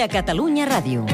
de Catalunya Ràdio.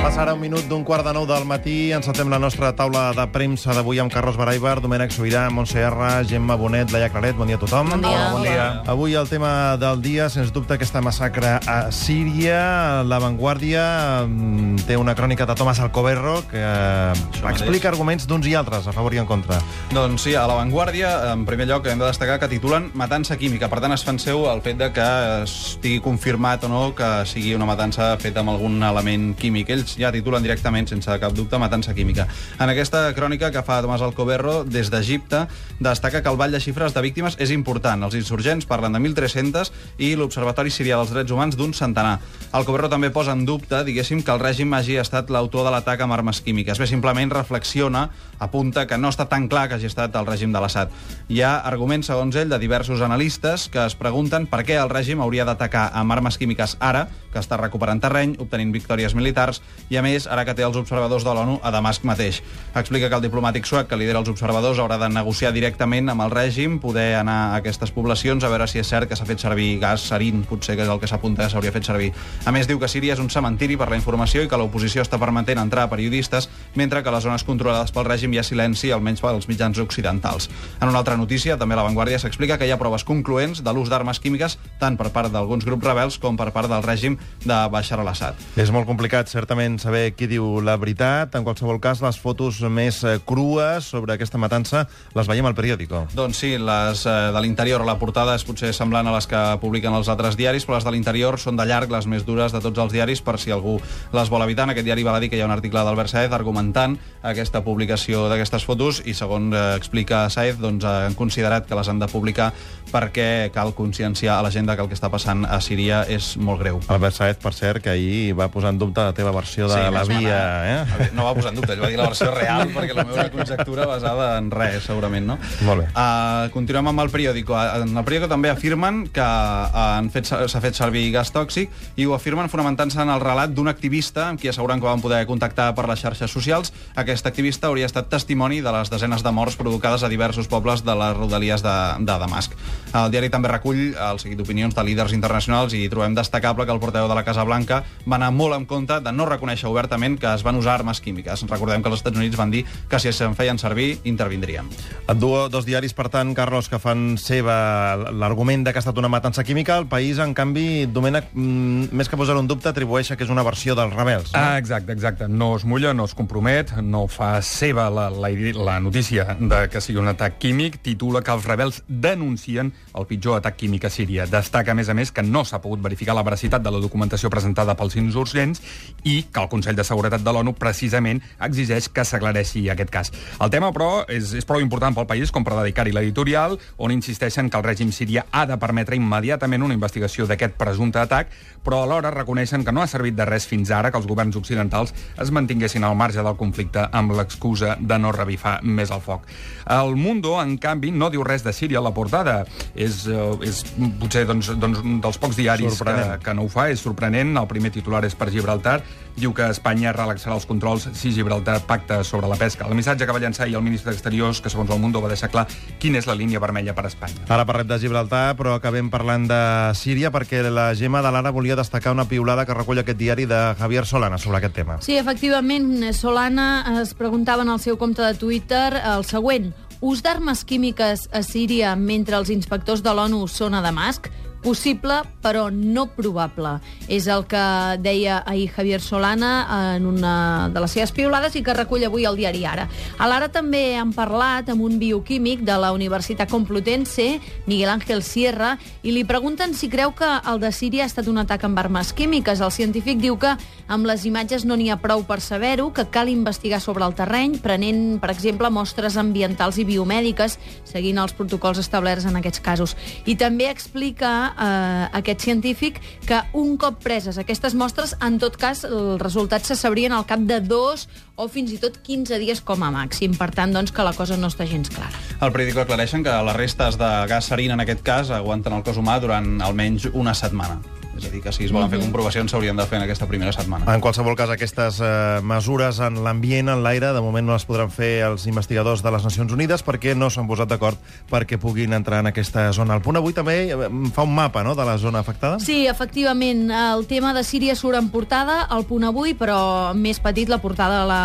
Passa ara un minut d'un quart de nou del matí. Encetem la nostra taula de premsa d'avui amb Carlos Baraibar, Domènec Sobirà, Montse R, Gemma Bonet, Laia Claret. Bon dia a tothom. Bon dia. Hola, bon dia. Avui el tema del dia, sens dubte, aquesta massacre a Síria. La Vanguardia mm, té una crònica de Tomàs Alcoberro que eh, mateix. explica arguments d'uns i altres, a favor i en contra. Doncs sí, a La Vanguardia, en primer lloc, hem de destacar que titulen matança química. Per tant, es fan seu el fet de que estigui confirmat o no que sigui una matança feta amb algun element químic. Ells ja titulen directament, sense cap dubte, matança química. En aquesta crònica que fa Tomàs Alcoberro des d'Egipte, destaca que el ball de xifres de víctimes és important. Els insurgents parlen de 1.300 i l'Observatori Sirià dels Drets Humans d'un centenar. Alcoberro també posa en dubte, diguéssim, que el règim hagi estat l'autor de l'atac amb armes químiques. Bé, simplement reflexiona, apunta que no està tan clar que hagi estat el règim de l'Assad. Hi ha arguments, segons ell, de diversos analistes que es pregunten per què el règim hauria d'atacar amb armes químiques ara, que està recuperant terreny, obtenint victòries militars, i a més, ara que té els observadors de l'ONU a Damasc mateix. Explica que el diplomàtic suec que lidera els observadors haurà de negociar directament amb el règim, poder anar a aquestes poblacions a veure si és cert que s'ha fet servir gas sarin, potser que és el que s'apunta que s'hauria fet servir. A més, diu que Síria és un cementiri per la informació i que l'oposició està permetent entrar a periodistes, mentre que a les zones controlades pel règim hi ha silenci, almenys pels mitjans occidentals. En una altra notícia, també a La Vanguardia s'explica que hi ha proves concloents de l'ús d'armes químiques tant per part d'alguns grups rebels com per part del règim de Bashar al-Assad. És molt complicat, certament, saber qui diu la veritat. En qualsevol cas, les fotos més eh, crues sobre aquesta matança les veiem al periòdico. Doncs sí, les eh, de l'interior, la portada és potser semblant a les que publiquen els altres diaris, però les de l'interior són de llarg les més dures de tots els diaris, per si algú les vol evitar. En aquest diari val a dir que hi ha un article d'Albert Saez argumentant aquesta publicació d'aquestes fotos i, segons eh, explica Saez, doncs, han considerat que les han de publicar perquè cal conscienciar a la gent que el que està passant a Síria és molt greu. Albert Saez, per cert, que ahir va posar en dubte la teva versió de Sí, la via, eh? No va posar en dubte, ell va dir la versió real, perquè la meva conjectura basada en res, segurament, no? Molt bé. Uh, continuem amb el periòdico. En el periòdico també afirmen que han fet s'ha fet servir gas tòxic i ho afirmen fonamentant-se en el relat d'un activista amb qui asseguren que van poder contactar per les xarxes socials. Aquest activista hauria estat testimoni de les desenes de morts provocades a diversos pobles de les rodalies de, de Damasc. El diari també recull el seguit d'opinions de líders internacionals i trobem destacable que el portaveu de la Casa Blanca va anar molt en compte de no reconèixer obertament que es van usar armes químiques. Recordem que els Estats Units van dir que si se'n feien servir, intervindrien. Et duo dos diaris, per tant, Carlos, que fan seva l'argument de que ha estat una matança química. El País, en canvi, Domènec, mm, més que posar un dubte, atribueix que és una versió dels rebels. Ah, exacte, exacte. No es mulla, no es compromet, no fa seva la, la, la notícia de que sigui un atac químic, titula que els rebels denuncien el pitjor atac químic a Síria. Destaca, a més a més, que no s'ha pogut verificar la veracitat de la documentació presentada pels insurgents i que el Consell de Seguretat de l'ONU precisament exigeix que s'aclareixi aquest cas. El tema, però, és, és prou important pel país com per dedicar-hi l'editorial, on insisteixen que el règim sirià ha de permetre immediatament una investigació d'aquest presumpte atac, però alhora reconeixen que no ha servit de res fins ara que els governs occidentals es mantinguessin al marge del conflicte amb l'excusa de no revifar més el foc. El Mundo, en canvi, no diu res de Síria a la portada. És, eh, és potser doncs, doncs, un dels pocs diaris que, que no ho fa, és sorprenent. El primer titular és per Gibraltar. Diu que Espanya relaxarà els controls si Gibraltar pacta sobre la pesca. El missatge que va llançar ahir el ministre d'Exteriors, que segons el Mundo va deixar clar quina és la línia vermella per a Espanya. Ara parlem de Gibraltar, però acabem parlant de Síria perquè la Gemma de l'Ara volia destacar una piulada que recull aquest diari de Javier Solana sobre aquest tema. Sí, efectivament, Solana es preguntava en el seu compte de Twitter el següent. Ús d'armes químiques a Síria mentre els inspectors de l'ONU són a Damasc? Possible, però no probable. És el que deia ahir Javier Solana en una de les seves piulades i que recull avui el diari Ara. A l'Ara també han parlat amb un bioquímic de la Universitat Complutense, Miguel Ángel Sierra, i li pregunten si creu que el de Síria ha estat un atac amb armes químiques. El científic diu que amb les imatges no n'hi ha prou per saber-ho, que cal investigar sobre el terreny, prenent, per exemple, mostres ambientals i biomèdiques, seguint els protocols establerts en aquests casos. I també explica eh, aquest científic que un cop preses aquestes mostres, en tot cas, els resultats se sabrien al cap de dos o fins i tot 15 dies com a màxim. Per tant, doncs, que la cosa no està gens clara. Al periòdico aclareixen que les restes de gas sarin, en aquest cas, aguanten el cos humà durant almenys una setmana. És a dir, que si es volen fer comprovacions s'haurien de fer en aquesta primera setmana. En qualsevol cas, aquestes eh, mesures en l'ambient, en l'aire, de moment no les podran fer els investigadors de les Nacions Unides perquè no s'han posat d'acord perquè puguin entrar en aquesta zona. El punt avui també eh, fa un mapa no, de la zona afectada? Sí, efectivament, el tema de Síria surt en portada, al punt avui, però més petit, la portada la,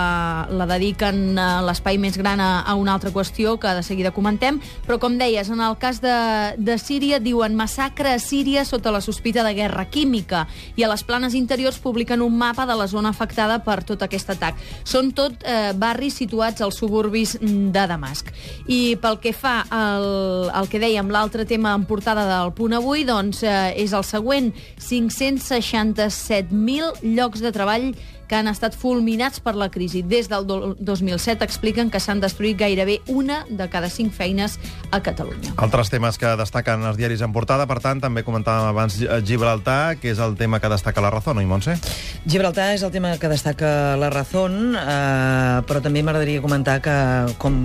la dediquen a l'espai més gran a, a una altra qüestió que de seguida comentem, però com deies, en el cas de, de Síria diuen massacre a Síria sota la sospita de guerra química i a les planes interiors publiquen un mapa de la zona afectada per tot aquest atac. Són tot eh, barris situats als suburbis de Damasc. I pel que fa al, al que dèiem, l'altre tema en portada del punt avui, doncs eh, és el següent. 567.000 llocs de treball que han estat fulminats per la crisi. Des del 2007 expliquen que s'han destruït gairebé una de cada cinc feines a Catalunya. Altres temes que destaquen els diaris en portada, per tant, també comentàvem abans Gibraltar, que és el tema que destaca la Razón, oi, Montse? Gibraltar és el tema que destaca la Razón, eh, però també m'agradaria comentar que, com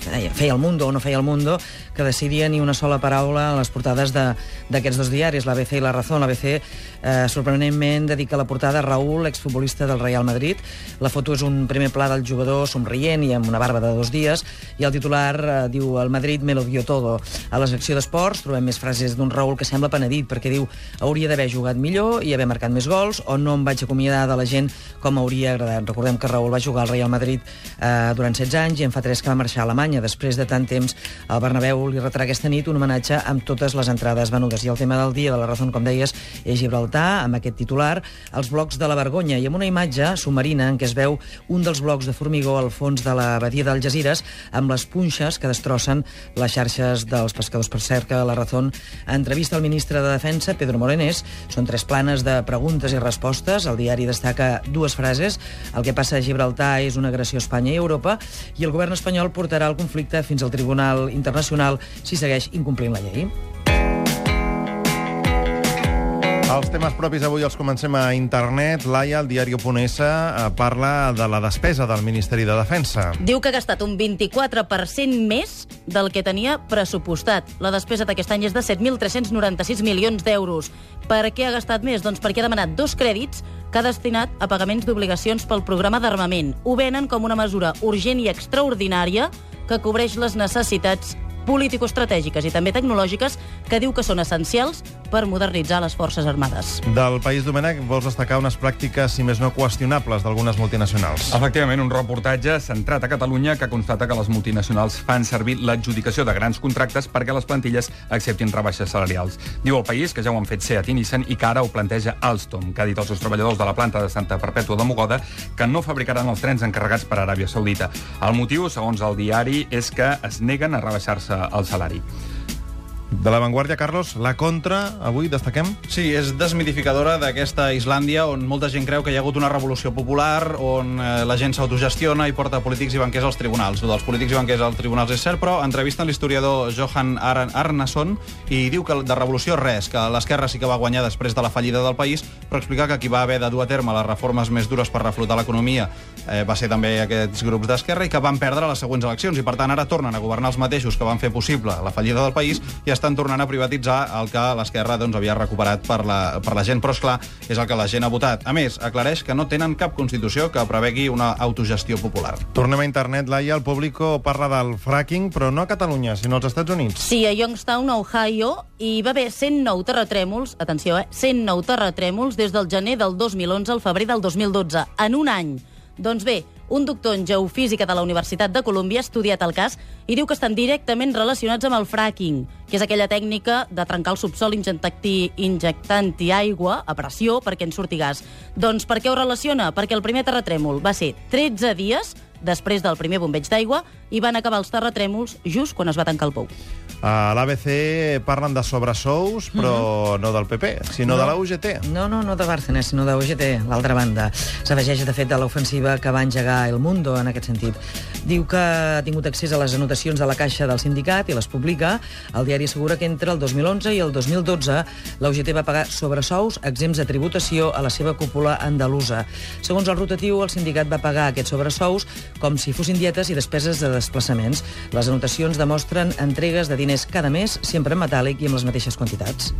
feia, el Mundo o no feia el Mundo, que de Síria ni una sola paraula a les portades d'aquests dos diaris, l'ABC i la Razón. L'ABC, eh, sorprenentment, dedica la portada a Raúl, exfutbolista del Real Madrid. La foto és un primer pla del jugador somrient i amb una barba de dos dies, i el titular eh, diu el Madrid me lo dio todo. A la secció d'esports trobem més frases d'un Raúl que sembla penedit, perquè diu hauria d'haver jugat millor i haver marcat més gols, o no em vaig acomiadar de la gent com hauria agradat. Recordem que Raúl va jugar al Real Madrid eh, durant 16 anys i en fa 3 que va marxar a Alemanya. Després de tant temps, el Bernabéu li retrà aquesta nit un homenatge amb totes les entrades venudes. I el tema del dia de la raó, com deies, és Gibraltar, amb aquest titular, els blocs de la vergonya, i amb una imatge submarina en què es veu un dels blocs de formigó al fons de la badia d'Algesires amb les punxes que destrossen les xarxes dels pescadors. Per cert, que la raó entrevista al ministre de Defensa, Pedro Morenés. Són tres planes de preguntes i respostes. El diari destaca dues frases. El que passa a Gibraltar és una agressió a Espanya i Europa i el govern espanyol portarà el conflicte fins al Tribunal Internacional si segueix incomplint la llei. Els temes propis avui els comencem a internet. Laia, el diari.es, eh, parla de la despesa del Ministeri de Defensa. Diu que ha gastat un 24% més del que tenia pressupostat. La despesa d'aquest any és de 7.396 milions d'euros. Per què ha gastat més? Doncs perquè ha demanat dos crèdits que ha destinat a pagaments d'obligacions pel programa d'armament. Ho venen com una mesura urgent i extraordinària que cobreix les necessitats político-estratègiques i també tecnològiques que diu que són essencials per modernitzar les Forces Armades. Del País Domènec vols destacar unes pràctiques, si més no qüestionables, d'algunes multinacionals. Efectivament, un reportatge centrat a Catalunya que constata que les multinacionals fan servir l'adjudicació de grans contractes perquè les plantilles acceptin rebaixes salarials. Diu el País que ja ho han fet Seat i Nissan i que ara ho planteja Alstom, que ha dit als seus treballadors de la planta de Santa Perpètua de Mogoda que no fabricaran els trens encarregats per Aràbia Saudita. El motiu, segons el diari, és que es neguen a rebaixar-se el salari. De l'avantguàrdia, Carlos, la contra, avui destaquem? Sí, és desmitificadora d'aquesta Islàndia on molta gent creu que hi ha hagut una revolució popular, on eh, la gent s'autogestiona i porta polítics i banquers als tribunals. El dels polítics i banquers als tribunals és cert, però entrevisten l'historiador Johan Ar Arnason i diu que de revolució res, que l'esquerra sí que va guanyar després de la fallida del país, però explicar que qui va haver de dur a terme les reformes més dures per reflotar l'economia eh, va ser també aquests grups d'esquerra i que van perdre les següents eleccions i per tant ara tornen a governar els mateixos que van fer possible la fallida del país i estan tornant a privatitzar el que l'esquerra doncs, havia recuperat per la, per la gent, però és clar, és el que la gent ha votat. A més, aclareix que no tenen cap constitució que prevegui una autogestió popular. Tornem a internet, Laia. El público parla del fracking, però no a Catalunya, sinó als Estats Units. Sí, a Youngstown, Ohio, hi va haver 109 terratrèmols, atenció, eh, 109 terratrèmols des del gener del 2011 al febrer del 2012, en un any. Doncs bé, un doctor en geofísica de la Universitat de Colúmbia ha estudiat el cas i diu que estan directament relacionats amb el fracking, que és aquella tècnica de trencar el subsol injectant-hi injectant aigua a pressió perquè en surti gas. Doncs per què ho relaciona? Perquè el primer terratrèmol va ser 13 dies després del primer bombeig d'aigua i van acabar els terratrèmols just quan es va tancar el pou. A l'ABC parlen de sobresous, però mm -hmm. no del PP, sinó no. de la UGT. No, no, no de Bárcenas, sinó de UGT, l'altra banda. S'afegeix, de fet, de l'ofensiva que va engegar El Mundo en aquest sentit. Diu que ha tingut accés a les anotacions de la caixa del sindicat i les publica. El diari assegura que entre el 2011 i el 2012 la UGT va pagar sobresous exempts de tributació a la seva cúpula andalusa. Segons el rotatiu, el sindicat va pagar aquests sobresous com si fossin dietes i despeses de desplaçaments. Les anotacions demostren entregues de diners cada mes, sempre en metàl·lic i amb les mateixes quantitats.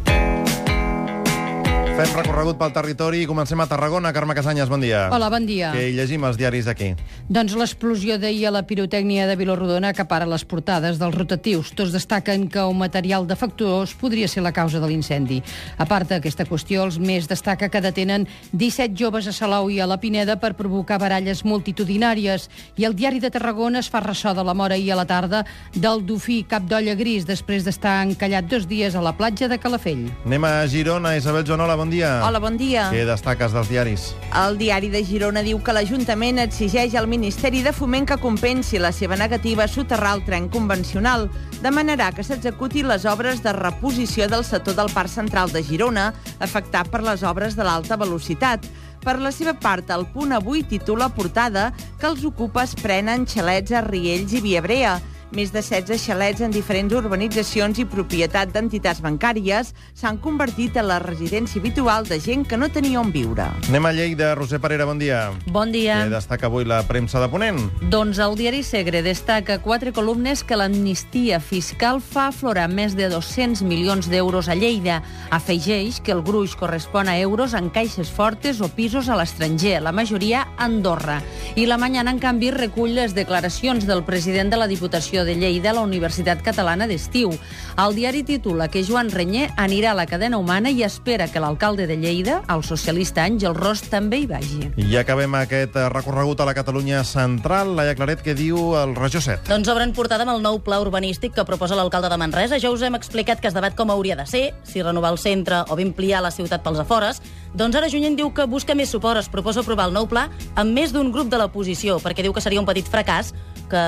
Fem recorregut pel territori i comencem a Tarragona. Carme Casanyes, bon dia. Hola, bon dia. Què hi llegim als diaris d'aquí? Doncs l'explosió d'ahir a la pirotècnia de Vilarrodona acapara les portades dels rotatius. Tots destaquen que un material defectuós podria ser la causa de l'incendi. A part d'aquesta qüestió, els més destaca que detenen 17 joves a Salou i a la Pineda per provocar baralles multitudinàries. I el diari de Tarragona es fa ressò de la mort ahir a la tarda del dofí cap d'olla gris després d'estar encallat dos dies a la platja de Calafell. Anem a Girona. Isabel Joanola, bon dia. Hola, bon dia. Què destaques dels diaris? El diari de Girona diu que l'Ajuntament exigeix al Ministeri de Foment que compensi la seva negativa a soterrar el tren convencional. Demanarà que s'executi les obres de reposició del sector del Parc Central de Girona, afectat per les obres de l'alta velocitat. Per la seva part, el punt avui titula portada que els ocupes prenen xalets a Riells i Viabrea. Més de 16 xalets en diferents urbanitzacions i propietat d'entitats bancàries s'han convertit en la residència habitual de gent que no tenia on viure. Anem a Lleida. Roser Parera, bon dia. Bon dia. Què destaca avui la premsa de Ponent? Doncs el diari Segre destaca quatre columnes que l'amnistia fiscal fa aflorar més de 200 milions d'euros a Lleida. Afegeix que el gruix correspon a euros en caixes fortes o pisos a l'estranger, la majoria a Andorra. I la Mañana, en canvi, recull les declaracions del president de la Diputació de Lleida a la Universitat Catalana d'Estiu. El diari titula que Joan Renyer anirà a la cadena humana i espera que l'alcalde de Lleida, el socialista Àngel Ros, també hi vagi. I acabem aquest eh, recorregut a la Catalunya central. Laia Claret, què diu el Regió 7? Doncs obren portada amb el nou pla urbanístic que proposa l'alcalde de Manresa. Ja us hem explicat que es debat com hauria de ser, si renovar el centre o bé ampliar la ciutat pels afores. Doncs ara Junyent diu que busca més suport, es proposa aprovar el nou pla amb més d'un grup de l'oposició, perquè diu que seria un petit fracàs que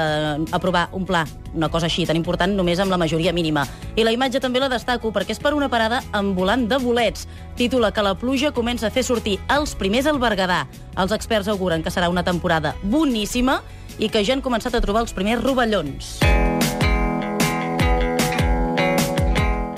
aprovar un pla, una cosa així tan important, només amb la majoria mínima. I la imatge també la destaco perquè és per una parada amb volant de bolets. Titula que la pluja comença a fer sortir els primers al Berguedà. Els experts auguren que serà una temporada boníssima i que ja han començat a trobar els primers rovellons.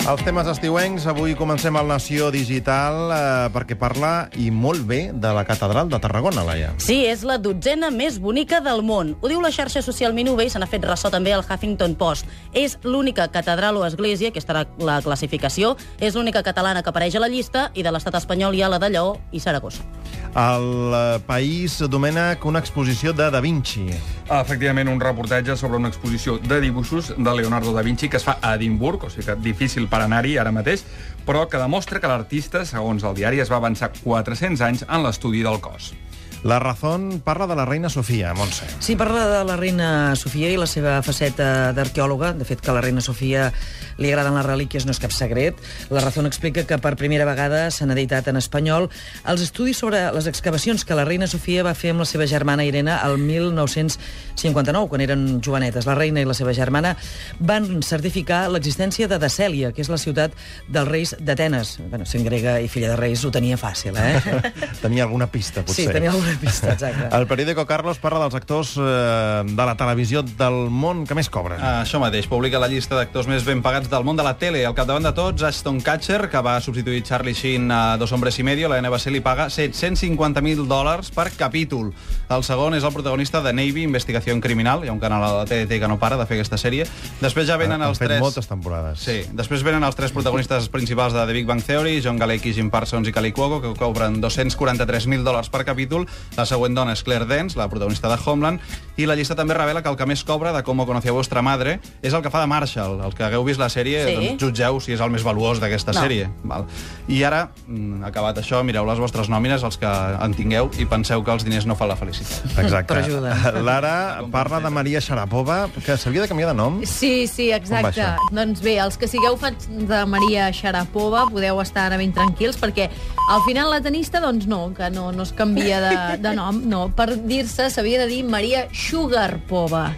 Els temes estiuencs, avui comencem al Nació Digital eh, perquè parla, i molt bé, de la Catedral de Tarragona, Laia. Sí, és la dotzena més bonica del món. Ho diu la xarxa social Minube i se n'ha fet ressò també al Huffington Post. És l'única catedral o església, aquesta era la classificació, és l'única catalana que apareix a la llista i de l'estat espanyol hi ha la de Lleó i Saragossa. El eh, País, Domènec, una exposició de Da Vinci. Efectivament, un reportatge sobre una exposició de dibuixos de Leonardo da Vinci que es fa a Edimburg, o sigui que difícil per anar-hi ara mateix, però que demostra que l'artista, segons el diari, es va avançar 400 anys en l'estudi del cos. La Razón parla de la reina Sofia, Montse. Sí, parla de la reina Sofia i la seva faceta d'arqueòloga. De fet, que a la reina Sofia li agraden les relíquies no és cap secret. La Razón explica que per primera vegada s'han editat en espanyol els estudis sobre les excavacions que la reina Sofia va fer amb la seva germana Irene el 1959, quan eren jovenetes. La reina i la seva germana van certificar l'existència de Decèlia, que és la ciutat dels reis d'Atenes. Bueno, sent grega i filla de reis ho tenia fàcil, eh? Tenia alguna pista, potser. Sí, tenia alguna pista, exacte. El periòdico Carlos parla dels actors eh, de la televisió del món que més cobren. Ah, això mateix, publica la llista d'actors més ben pagats del món de la tele. Al capdavant de tots, Ashton Kutcher, que va substituir Charlie Sheen a Dos hombres y medio, la NBC li paga 750.000 dòlars per capítol. El segon és el protagonista de Navy, Investigació Criminal, hi ha un canal a la TDT que no para de fer aquesta sèrie. Després ja venen Han els fet tres... moltes temporades. Sí, després venen els tres protagonistes principals de The Big Bang Theory, John Galecki, Jim Parsons i Kali Cuoco, que cobren 243.000 dòlars per capítol. La següent dona és Claire Dance, la protagonista de Homeland, i la llista també revela que el que més cobra de Com conocí a vostra madre és el que fa de Marshall. El que hagueu vist la sèrie, Sí. doncs jutgeu si és el més valuós d'aquesta No. sèrie. Val. I ara, mm, acabat això, mireu les vostres nòmines, els que en tingueu, i penseu que els diners no fan la felicitat. Exacte. Però ajuda. Lara parla de Maria Sharapova, que s'havia de canviar de nom. Sí, sí, exacte. Doncs bé, els que sigueu fans de Maria Sharapova podeu estar ara ben tranquils perquè al final la tenista, doncs no, que no, no es canvia de, de nom, no. Per dir-se s'havia de dir Maria Sugarpova.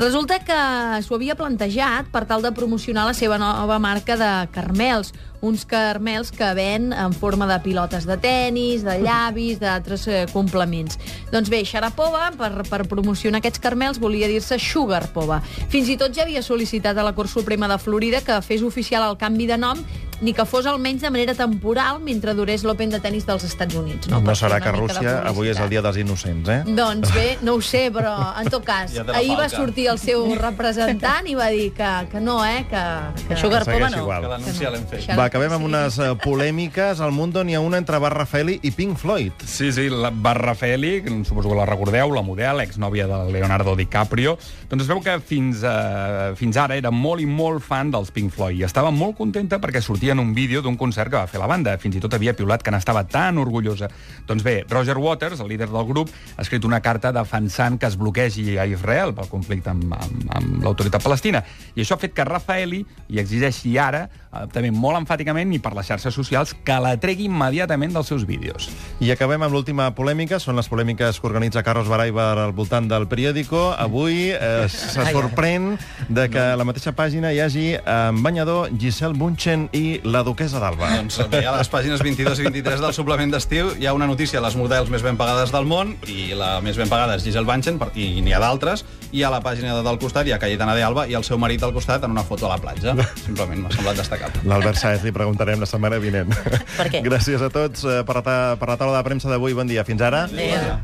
Resulta que s'ho havia plantejat per tal de promocionar la seva nova marca de carmels, uns carmels que ven en forma de pilotes de tennis, de llavis, d'altres eh, complements. Doncs bé, Sharapova, per, per promocionar aquests carmels, volia dir-se Sugarpova. Fins i tot ja havia sol·licitat a la Cort Suprema de Florida que fes oficial el canvi de nom ni que fos almenys de manera temporal mentre durés l'Open de tennis dels Estats Units. No, No serà que Rússia avui és el dia dels innocents, eh? Doncs bé, no ho sé, però en tot cas, Ja ahir va sortir el seu representant i va dir que, que no, eh? Que, que... Això Sugar Segueix Poma no. igual. Que l'anunci ja l'hem fet. Va, acabem amb unes eh, polèmiques. Al Mundo n'hi ha una entre Bar Rafaeli i Pink Floyd. Sí, sí, la Barra Feli, que suposo que la recordeu, la model, exnòvia de Leonardo DiCaprio, doncs es veu que fins, uh, fins ara era molt i molt fan dels Pink Floyd i estava molt contenta perquè sortia en un vídeo d'un concert que va fer la banda. Fins i tot havia piulat que n'estava tan orgullosa. Doncs bé, Roger Waters, el líder del grup, ha escrit una carta defensant que es bloquegi a Israel pel conflicte amb, amb, amb l'autoritat palestina. I això ha fet que Rafaeli li exigeixi ara, eh, també molt enfàticament i per les xarxes socials, que la tregui immediatament dels seus vídeos. I acabem amb l'última polèmica. Són les polèmiques que organitza Carlos Baraibar al voltant del periòdico. Avui eh, se sorprèn de que a la mateixa pàgina hi hagi en banyador Giselle Bunchen i la duquesa d'Alba. Doncs bé, a les pàgines 22 i 23 del suplement d'estiu hi ha una notícia, les models més ben pagades del món, i la més ben pagada és Giselle Bunchen, per- i n'hi ha d'altres, i a la pàgina del costat hi ha Cayetana de Alba i el seu marit al costat en una foto a la platja. Simplement m'ha semblat destacable. L'Albert Saez li preguntarem la setmana vinent. Per què? Gràcies a tots eh, per la, per la taula de premsa d'avui. Bon dia. Fins ara. Adéu.